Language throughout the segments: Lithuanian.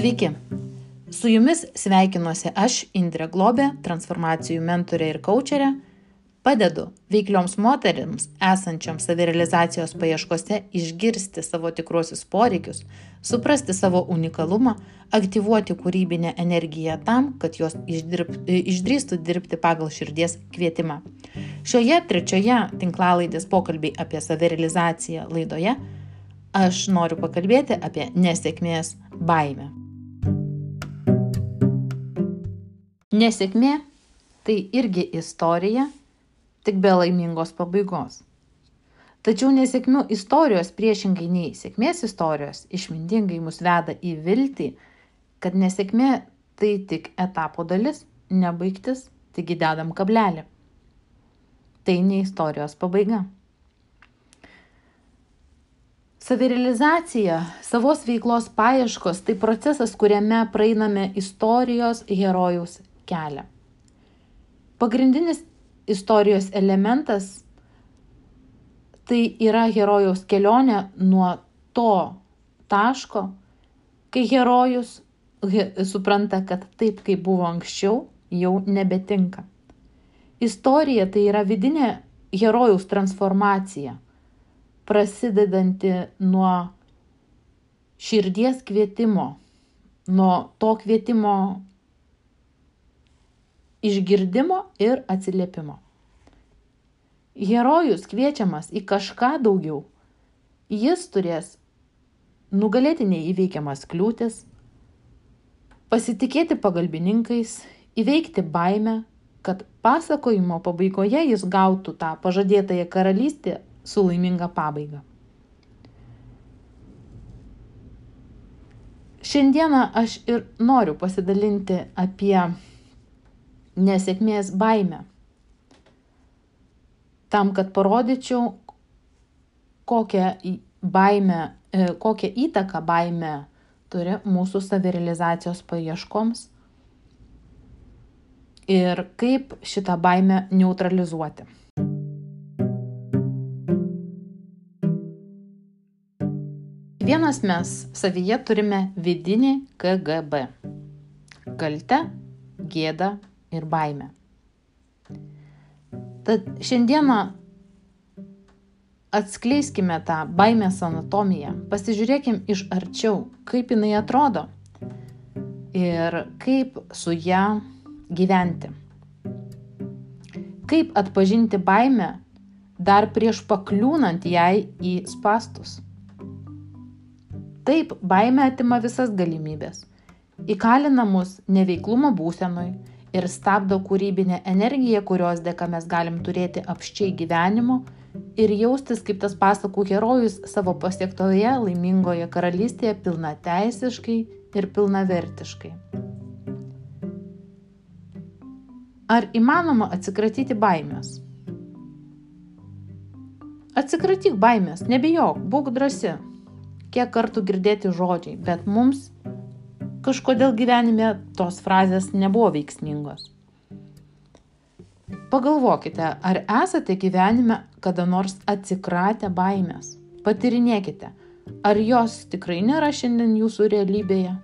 Sveiki. Su jumis sveikinuosi aš, Indrė Globė, transformacijų mentorė ir kočerė. Padedu veiklioms moteriams, esančioms savirealizacijos paieškose, išgirsti savo tikruosius poreikius, suprasti savo unikalumą, aktyvuoti kūrybinę energiją tam, kad jos išdirb, išdrįstų dirbti pagal širdies kvietimą. Šioje trečioje tinklalaidės pokalbiai apie savirealizaciją laidoje aš noriu pakalbėti apie nesėkmės baimę. Nesėkmė tai irgi istorija, tik be laimingos pabaigos. Tačiau nesėkmių istorijos priešingai nei sėkmės istorijos išmintingai mus veda į viltį, kad nesėkmė tai tik etapo dalis, nebaigtis, taigi dedam kablelį. Tai ne istorijos pabaiga. Savirealizacija, savos veiklos paieškos tai procesas, kuriame praeiname istorijos herojaus kelią. Pagrindinis istorijos elementas tai yra herojaus kelionė nuo to taško, kai herojus he, supranta, kad taip, kaip buvo anksčiau, jau nebetinka. Istorija tai yra vidinė herojaus transformacija prasidedanti nuo širdies kvietimo, nuo to kvietimo išgirdimo ir atsiliepimo. Herojus kviečiamas į kažką daugiau. Jis turės nugalėti neįveikiamas kliūtis, pasitikėti pagalbininkais, įveikti baimę, kad pasakojimo pabaigoje jis gautų tą pažadėtąją karalystę su laiminga pabaiga. Šiandieną aš ir noriu pasidalinti apie nesėkmės baimę. Tam, kad parodyčiau, kokią baimę, e, kokią įtaką baimė turi mūsų savirealizacijos paieškoms ir kaip šitą baimę neutralizuoti. Kiekvienas mes savyje turime vidinį KGB - kaltę, gėdą ir baimę. Tad šiandieną atskleiskime tą baimės anatomiją, pasižiūrėkim iš arčiau, kaip jinai atrodo ir kaip su ją gyventi. Kaip atpažinti baimę dar prieš pakliūnant jai į spastus. Taip, baime atima visas galimybės. Įkalina mus neveiklumo būsenoj ir stabdo kūrybinę energiją, kurios dėka mes galim turėti apščiai gyvenimo ir jaustis kaip tas pasakų herojus savo pasiektoje laimingoje karalystėje pilna teisiškai ir pilnavertiškai. Ar įmanoma atsikratyti baimės? Atsikratyk baimės, nebijok, būk drasi, kiek kartų girdėti žodžiai, bet mums kažkodėl gyvenime tos frazės nebuvo veiksmingos. Pagalvokite, ar esate gyvenime kada nors atsikratę baimės. Patirinėkite, ar jos tikrai nėra šiandien jūsų realybėje.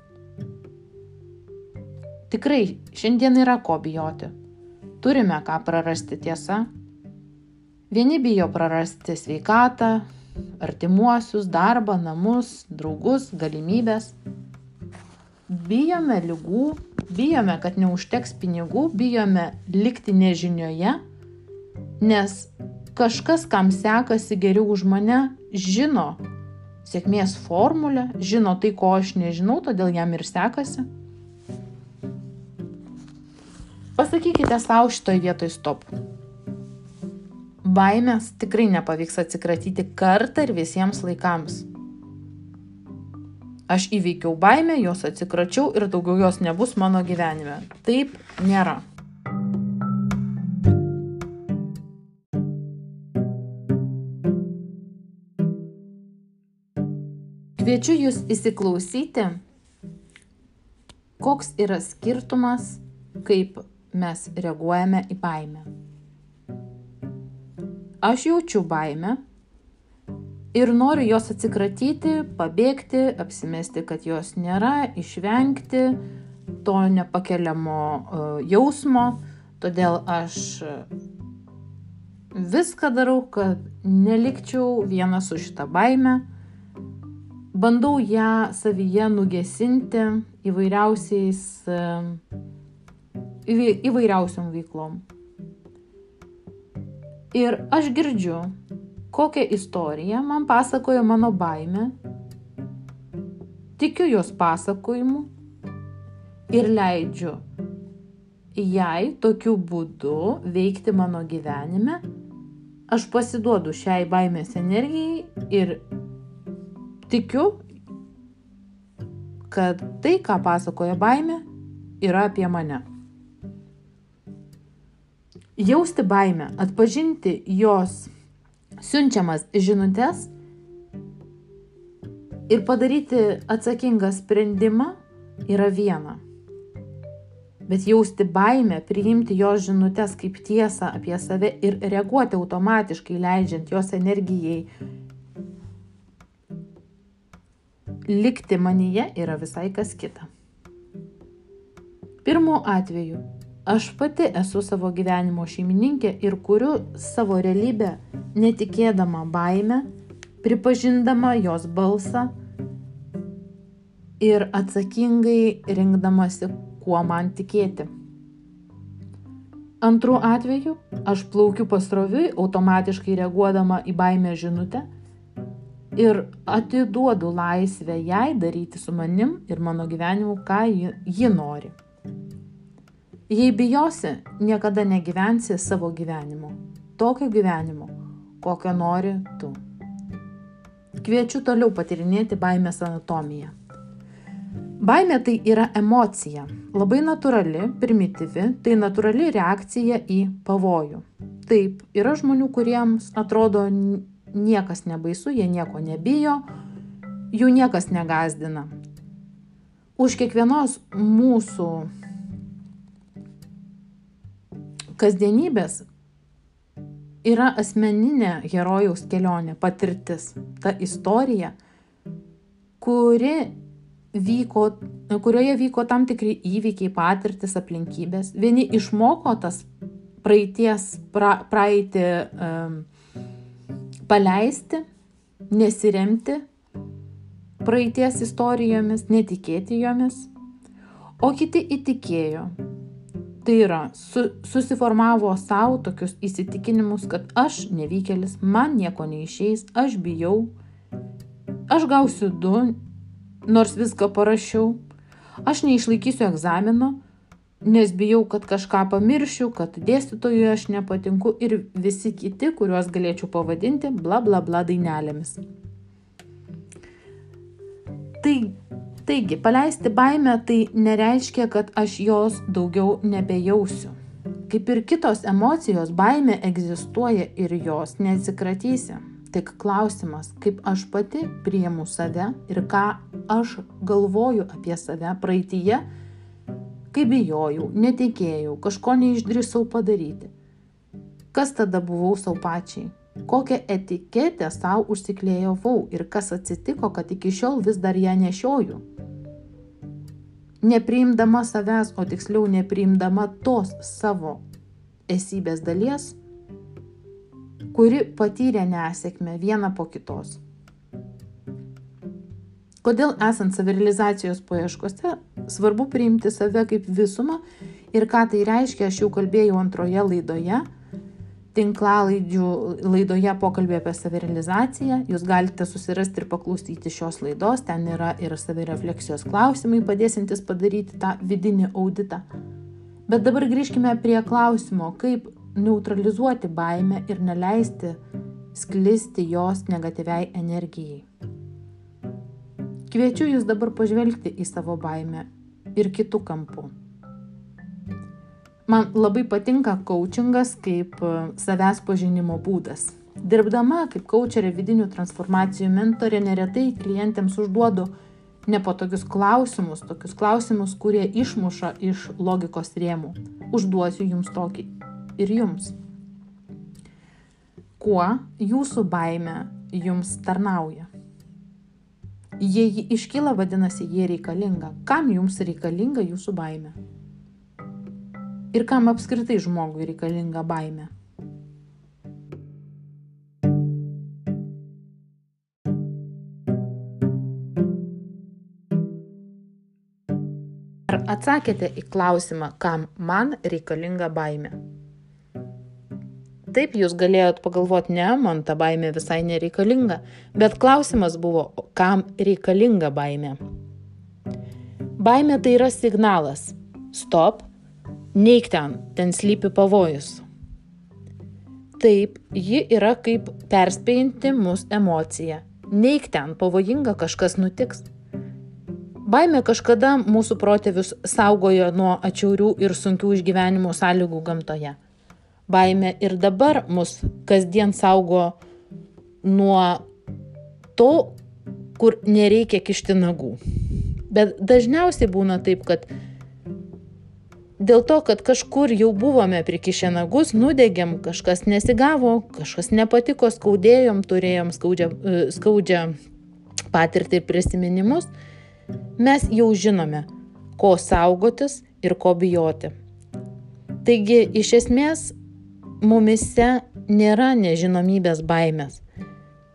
Tikrai šiandien yra ko bijoti. Turime ką prarasti tiesa. Vieni bijo prarasti sveikatą, artimuosius, darbą, namus, draugus, galimybės. Bijome lygų, bijome, kad neužteks pinigų, bijome likti nežinioje, nes kažkas, kam sekasi geriau už mane, žino sėkmės formulę, žino tai, ko aš nežinau, todėl jam ir sekasi. Pasakykite savo šitoj vietoj stop baimės tikrai nepavyks atsikratyti kartą ir visiems laikams. Aš įveikiau baimę, jos atsikračiau ir daugiau jos nebus mano gyvenime. Taip nėra. Kviečiu Jūs įsiklausyti, koks yra skirtumas, kaip mes reaguojame į baimę aš jaučiu baimę ir noriu jos atsikratyti, pabėgti, apsimesti, kad jos nėra, išvengti to nepakeliamo e, jausmo. Todėl aš viską darau, kad nelikčiau viena su šitą baimę. Bandau ją savyje nugesinti įvairiausiais, įvairiausiam veiklom. Ir aš girdžiu, kokią istoriją man pasakoja mano baime, tikiu jos pasakojimu ir leidžiu jai tokiu būdu veikti mano gyvenime aš pasiduodu šiai baimės energijai ir tikiu, kad tai, ką pasakoja baimė, yra apie mane. Jausti baimę, atpažinti jos siunčiamas žinutės ir padaryti atsakingą sprendimą yra viena. Bet jausti baimę, priimti jos žinutės kaip tiesą apie save ir reaguoti automatiškai, leidžiant jos energijai likti manyje yra visai kas kita. Pirmu atveju aš pati esu savo gyvenimo šeimininkė ir kuriu savo realybę netikėdama baimę, pripažindama jos balsą ir atsakingai rinkdamasi kuo man tikėti. Antru atveju aš plaukiu pasroviui, automatiškai reaguodama į baimę žinutę ir atiduodu laisvę jai daryti su manim ir mano gyvenimu, ką ji, ji nori. Jei bijosi, niekada negyvensi savo gyvenimo. Tokio gyvenimo, kokio nori tu. Kviečiu toliau patirinėti baimės anatomiją. Baimė tai yra emocija, labai natūrali, primityvi, tai natūrali reakcija į pavojų. Taip, yra žmonių, kuriems atrodo niekas nebaisu, jie nieko nebijo, jų niekas negazdina. Už kiekvienos mūsų kasdienybės yra asmeninė herojaus kelionė, patirtis, ta istorija, kuri vyko, kurioje vyko tam tikri įvykiai, patirtis, aplinkybės. Vieni išmoko tas praeities, pra, praeitį um, paleisti, nesiremti praeities istorijomis, netikėti jomis, o kiti įtikėjo. Tai yra, su, susiformavo savo tokius įsitikinimus, kad aš nevykėlis, man nieko neišeis, aš bijau, aš gausiu du, nors viską parašiau. Aš neišlaikysiu egzamino, nes bijau, kad kažką pamiršiu, kad dėstytojui aš nepatinku ir visi kiti, kuriuos galėčiau pavadinti bla bla bla dainelėmis. Tai, taigi, paleisti baimę tai nereiškia, kad aš jos daugiau nebejausiu. Kaip ir kitos emocijos, baimė egzistuoja ir jos neatsikratysi. Tik klausimas, kaip aš pati priimu save ir ką aš galvoju apie save praeitįje, kai bijojau, netikėjau, kažko neišdrįsau padaryti. Kas tada buvau savo pačiai? Kokią etiketę savo užsiklėjau ir kas atsitiko, kad iki šiol vis dar ją nešioju? Nepriimdama savęs, o tiksliau nepriimdama tos savo esybės dalies, kuri patyrė nesėkmę vieną po kitos. Kodėl esant savirealizacijos paieškose svarbu priimti save kaip visumą ir ką tai reiškia, aš jau kalbėjau antroje laidoje, tinklalaidžių laidoje pokalbė apie savirealizaciją. Jūs galite susirasti ir paklausyti šios laidos, ten yra ir savirefleksijos klausimai, padėsintis padaryti tą vidinį auditą. Bet dabar grįžkime prie klausimo, kaip neutralizuoti baimę ir neleisti sklisti jos negatyviai energijai. Kviečiu jūs dabar pažvelgti į savo baimę ir kitų kampų. Man labai patinka coachingas kaip e, savęs pažinimo būdas. Dirbdama kaip coacherė vidinių transformacijų mentorė neretai klientėms užduodu nepatogius klausimus, tokius klausimus, kurie išmuša iš logikos rėmų. Užduosiu jums tokį ir jums. Kuo jūsų baime jums tarnauja. Jei ji iškyla, vadinasi, jie reikalinga. Kam jums reikalinga jūsų baime? Ir kam apskritai žmogui reikalinga baime? Ar atsakėte į klausimą, kam man reikalinga baime? Taip jūs galėjot pagalvoti, ne, man ta baimė visai nereikalinga, bet klausimas buvo, kam reikalinga baimė. Baimė tai yra signalas. Stop, neik ten, ten slypi pavojus. Taip, ji yra kaip perspėjinti mus emocija. Neik ten, pavojinga kažkas nutiks. Baimė kažkada mūsų protėvius saugojo nuo atšiaurių ir sunkių išgyvenimo sąlygų gamtoje. Baimė ir dabar mus kasdien saugo nuo to, kur nereikia kišti nagų. Bet dažniausiai būna taip, kad dėl to, kad kažkur jau buvome prikišę nagus, nudegėm, kažkas nesigavo, kažkas nepatiko, skaudėjom, turėjom skaudžią, e, skaudžią patirtį ir prisiminimus – mes jau žinome, ko saugotis ir ko bijoti. Taigi, iš esmės, mumise nėra nežinomybės baimės,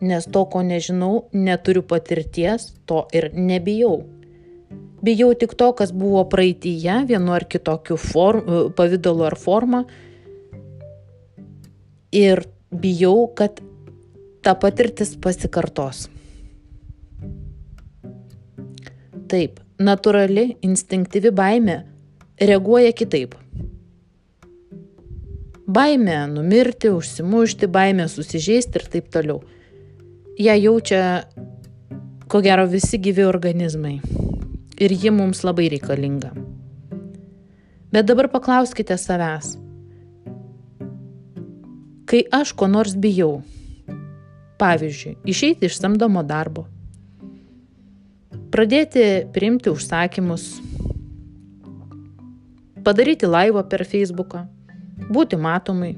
nes to, ko nežinau, neturiu patirties, to ir nebijau. Bijau tik to, kas buvo praeitįje, vienu ar kitokiu form, pavydalu ar forma. Ir bijau, kad ta patirtis pasikartos. Taip, natūrali, instinktyvi baime reaguoja kitaip. Baimė numirti, užsimušti, baimė susižeisti ir taip toliau. Ja jaučia, ko gero, visi gyvi organizmai. Ir ji mums labai reikalinga. Bet dabar paklauskite savęs. Kai aš ko nors bijau, pavyzdžiui, išeiti iš samdomo darbo, pradėti priimti užsakymus, padaryti laivą per Facebooką, būti matomai.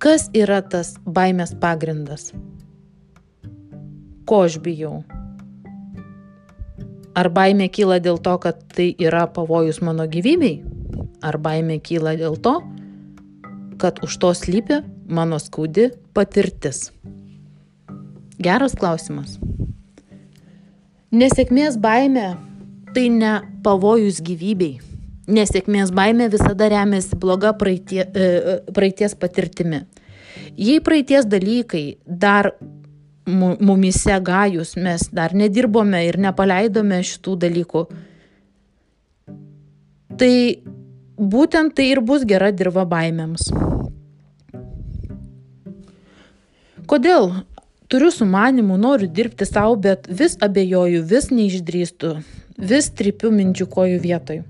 Kas yra tas baimės pagrindas? Ko aš bijau? Ar baimė kyla dėl to, kad tai yra pavojus mano gyvybei? Ar baimė kyla dėl to, kad už to slypi mano skaudi patirtis? Geras klausimas. Nesėkmės baime tai ne pavojus gyvybei. Nesėkmės baime visada remiasi bloga praeitie, e, e, praeities patirtimi. Jei praeities dalykai dar mumise gajus, mes dar nedirbome ir nepaleidome šitų dalykų, tai būtent tai ir bus gera dirba baimėms. Kodėl Turiu sumanimų, noriu dirbti savo, bet vis abejoju, vis neišdrįstu, vis tripiu minčių kojų vietoj.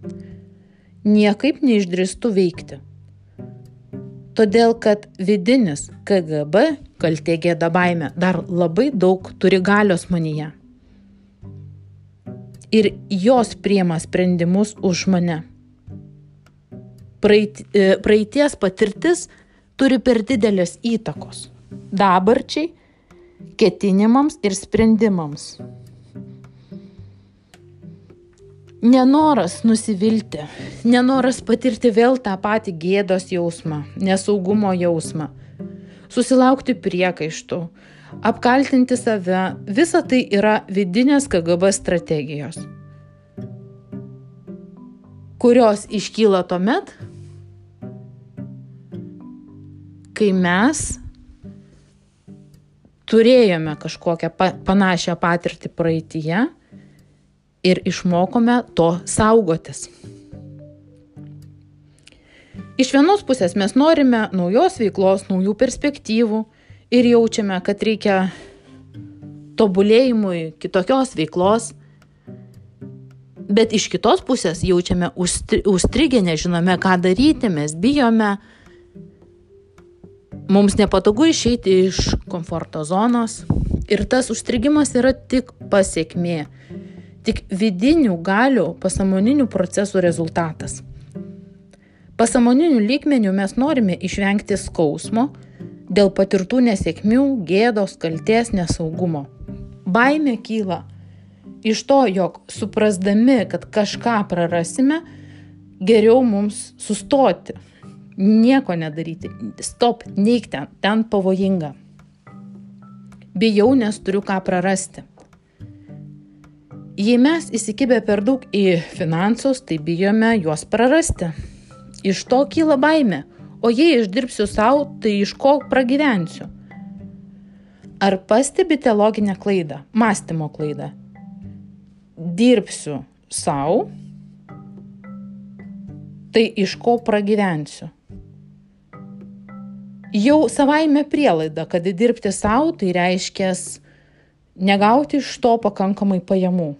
Niekaip neišdrįstu veikti. Todėl, kad vidinis KGB, kaltė gėda baime, dar labai daug turi galios manyje. Ir jos priema sprendimus už mane. Praeit, e, praeities patirtis turi per didelės įtakos. Dabarčiai ketinimams ir sprendimams. Nenoras nusivilti, nenoras patirti vėl tą patį gėdos jausmą, nesaugumo jausmą, susilaukti priekaištų, apkaltinti save, visa tai yra vidinės KGB strategijos, kurios iškyla tuomet, kai mes turėjome kažkokią pa panašią patirtį praeitie ir išmokome to saugotis. Iš vienos pusės mes norime naujos veiklos, naujų perspektyvų ir jaučiame, kad reikia tobulėjimui kitokios veiklos, bet iš kitos pusės jaučiame užstrigę, nežinome, ką daryti, mes bijome, mums nepatogu išeiti iš komforto zonos ir tas užstrigimas yra tik pasiekmė, tik vidinių galių pasamoninių procesų rezultatas. Pasamoninių lygmenių mes norime išvengti skausmo, dėl patirtų nesėkmių, gėdos, kalties, nesaugumo. Baimė kyla iš to, jog suprasdami, kad kažką prarasime, geriau mums sustoti, nieko nedaryti, stop, neik ten, ten pavojinga. Bijau, nes turiu ką prarasti. Jei mes įsikibę per daug į finansus, tai bijome juos prarasti. Iš to kyla baime, o jei išdirbsiu savo, tai iš ko pragyvensiu? Ar pastebite loginę klaidą, mąstymo klaidą? Dirbsiu savo, tai iš ko pragyvensiu? Jau savaime prielaida, kad dirbti savo tai reiškia negauti iš to pakankamai pajamų.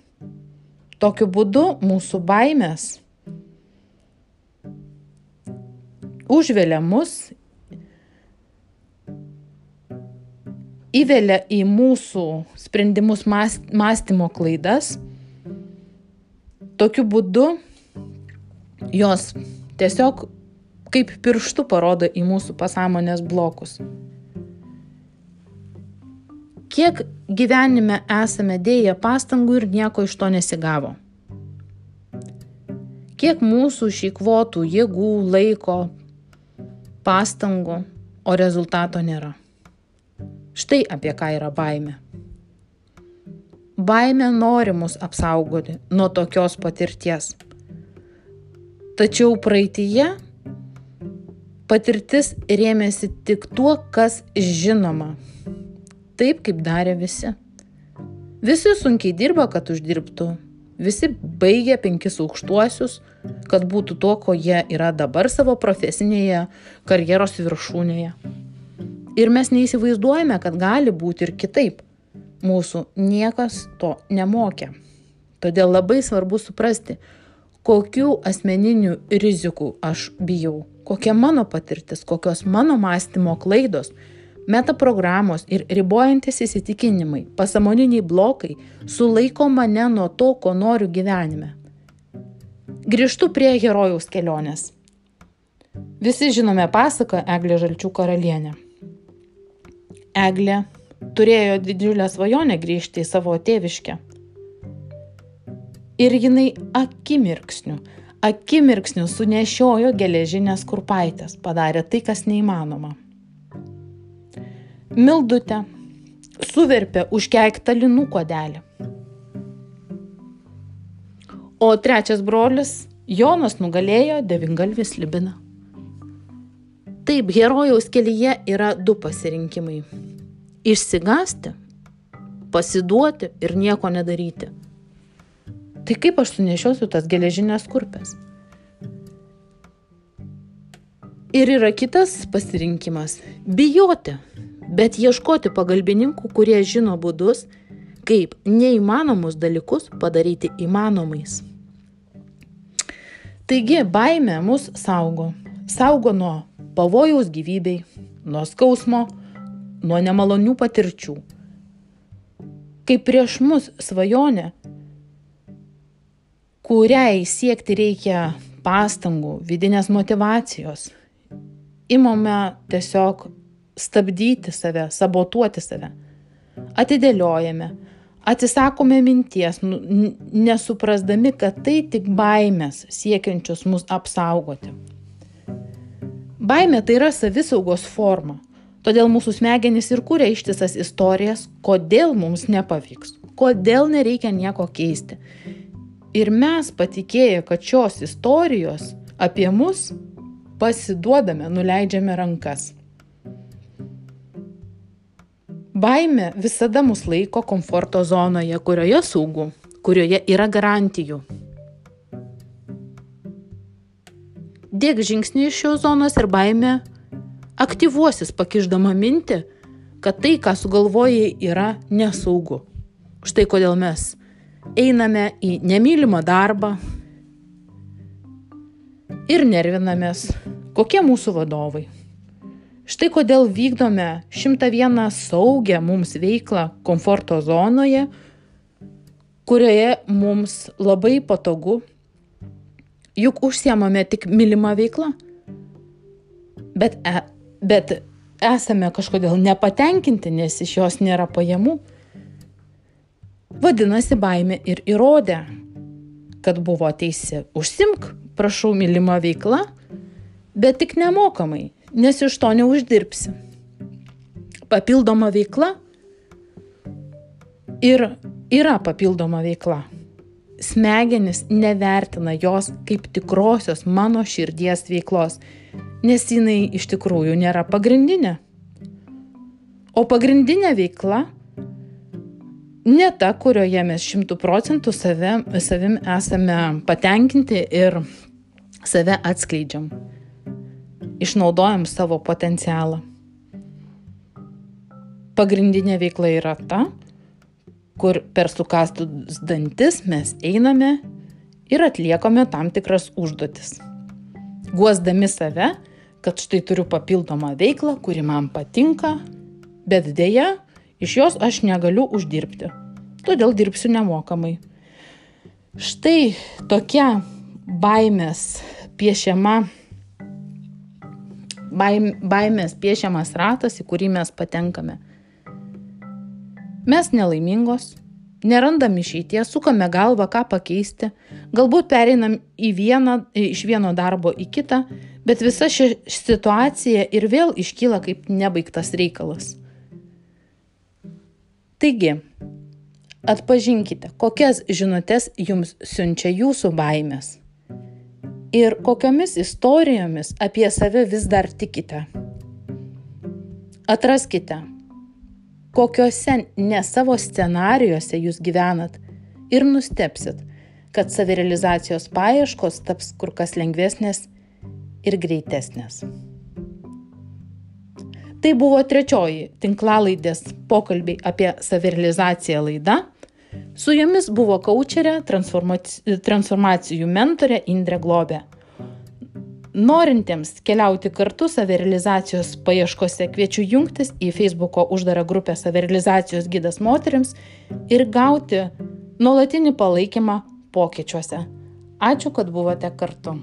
Tokiu būdu mūsų baimės užvelia mus, įvelia į mūsų sprendimus mąstymo klaidas. Tokiu būdu jos tiesiog kaip pirštu parodo į mūsų pasąmonės blokus. Kiek gyvenime esame dėję pastangų ir nieko iš to nesigavo. Kiek mūsų išeikvotų jėgų, laiko, pastangų, o rezultato nėra. Štai apie ką yra baime. Baime nori mus apsaugoti nuo tokios patirties. Tačiau praeitįje patirtis rėmėsi tik tuo, kas žinoma. Taip, kaip darė visi. Visi sunkiai dirba, kad uždirbtų. Visi baigia penkis aukštuosius, kad būtų to, ko jie yra dabar savo profesinėje karjeros viršūnėje. Ir mes neįsivaizduojame, kad gali būti ir kitaip. Mūsų niekas to nemokė. Todėl labai svarbu suprasti, kokių asmeninių rizikų aš bijau, kokia mano patirtis, kokios mano mąstymo klaidos, metaprogramos ir ribojantis įsitikinimai, pasamoniniai blokai sulaiko mane nuo to, ko noriu gyvenime. Grįžtu prie herojaus kelionės. Visi žinome pasaką Eglė Žalčių karalienė. Eglė turėjo didžiulę svajonę grįžti į savo tėviškę ir jinai akimirksniu, akimirksniu sunešiojo geležinės kurpaitės, padarė tai, kas neįmanoma. Mildutė suverpė užkeiktą linų kodelį. O trečias brolis Jonas nugalėjo devingalvis libiną. Taip, herojaus kelyje yra du pasirinkimai. Išsigasti, pasiduoti ir nieko nedaryti tai kaip aš sunešiosiu tas geležinės kurpes? Ir yra kitas pasirinkimas - bijoti, bet ieškoti pagalbininkų, kurie žino būdus, kaip neįmanomus dalykus padaryti įmanomais. Taigi baime mus saugo. Saugo nuo pavojaus gyvybei, nuo skausmo, nuo nemalonių patirčių. Kai prieš mus svajonė, kuriai siekti reikia pastangų, vidinės motivacijos. Imame tiesiog stabdyti save, sabotuoti save. Atidėliojame, atsisakome minties, nu, nesuprasdami, kad tai tik baimės siekiančios mus apsaugoti. Baimė tai yra savisaugos forma, todėl mūsų smegenys ir kūrė ištisas istorijas, kodėl mums nepavyks, kodėl nereikia nieko keisti Ir mes patikėję, kad šios istorijos apie mus pasiduodame, nuleidžiame rankas. Baime visada mus laiko komforto zonoje, kurioje saugu, kurioje yra garantijų. Dėk žingsnį iš šios zonos ir baime aktyvuosis pakiždama mintį, kad tai, ką sugalvojai, yra nesaugu. Štai kodėl mes einame į nemylimą darbą ir nervinamės, kokie mūsų vadovai. Štai kodėl vykdome 101 saugę mums veiklą komforto zonoje, kurioje mums labai patogu, juk užsiemame tik mylimą veiklą. Bet, e, bet esame kažkodėl nepatenkinti, nes iš jos nėra pajamų, vadinasi baimė ir įrodė, kad buvo teisi. Užsimk, prašau, mylima veikla, bet tik nemokamai, nes iš to neuždirbsi. Papildoma veikla ir yra papildoma veikla. Smegenis nevertina jos kaip tikrosios mano širdies veiklos, nes jinai iš tikrųjų nėra pagrindinė. O pagrindinė veikla ne ta, kurioje mes šimtų procentų savim, savim esame patenkinti ir save atskleidžiam išnaudojam savo potencialą. Pagrindinė veikla yra ta, kur per sukastus dantis mes einame ir atliekame tam tikras užduotis. Guosdami save, kad štai turiu papildomą veiklą, kuri man patinka, bet dėja, iš jos aš negaliu uždirbti. Todėl dirbsiu nemokamai. Štai tokia baimės piešiama baim, baimės piešiamas ratas, į kurį mes patenkame. Mes nelaimingos, nerandam išeities, sukame galvą, ką pakeisti, galbūt pereinam į vieną, iš vieno darbo į kitą, bet visa ši situacija ir vėl iškyla kaip nebaigtas reikalas. Taigi, atpažinkite, kokias žinutės jums siunčia jūsų baimės ir kokiomis istorijomis apie save vis dar tikite. Atraskite, kokiuose ne savo scenarijuose jūs gyvenat ir nustepsit, kad savirealizacijos paieškos taps kur kas lengvesnės ir greitesnės. Tai buvo trečioji tinklalaidės pokalbiai apie savirealizaciją laida. Su jumis buvo kaučerė, transformacijų mentorė Indrė Globė. Norintiems keliauti kartu savirealizacijos paieškose kviečiu jungtis į Facebook'o uždarą grupę savirealizacijos gydas moteriams ir gauti nuolatinį palaikymą pokyčiuose. Ačiū, kad buvote kartu.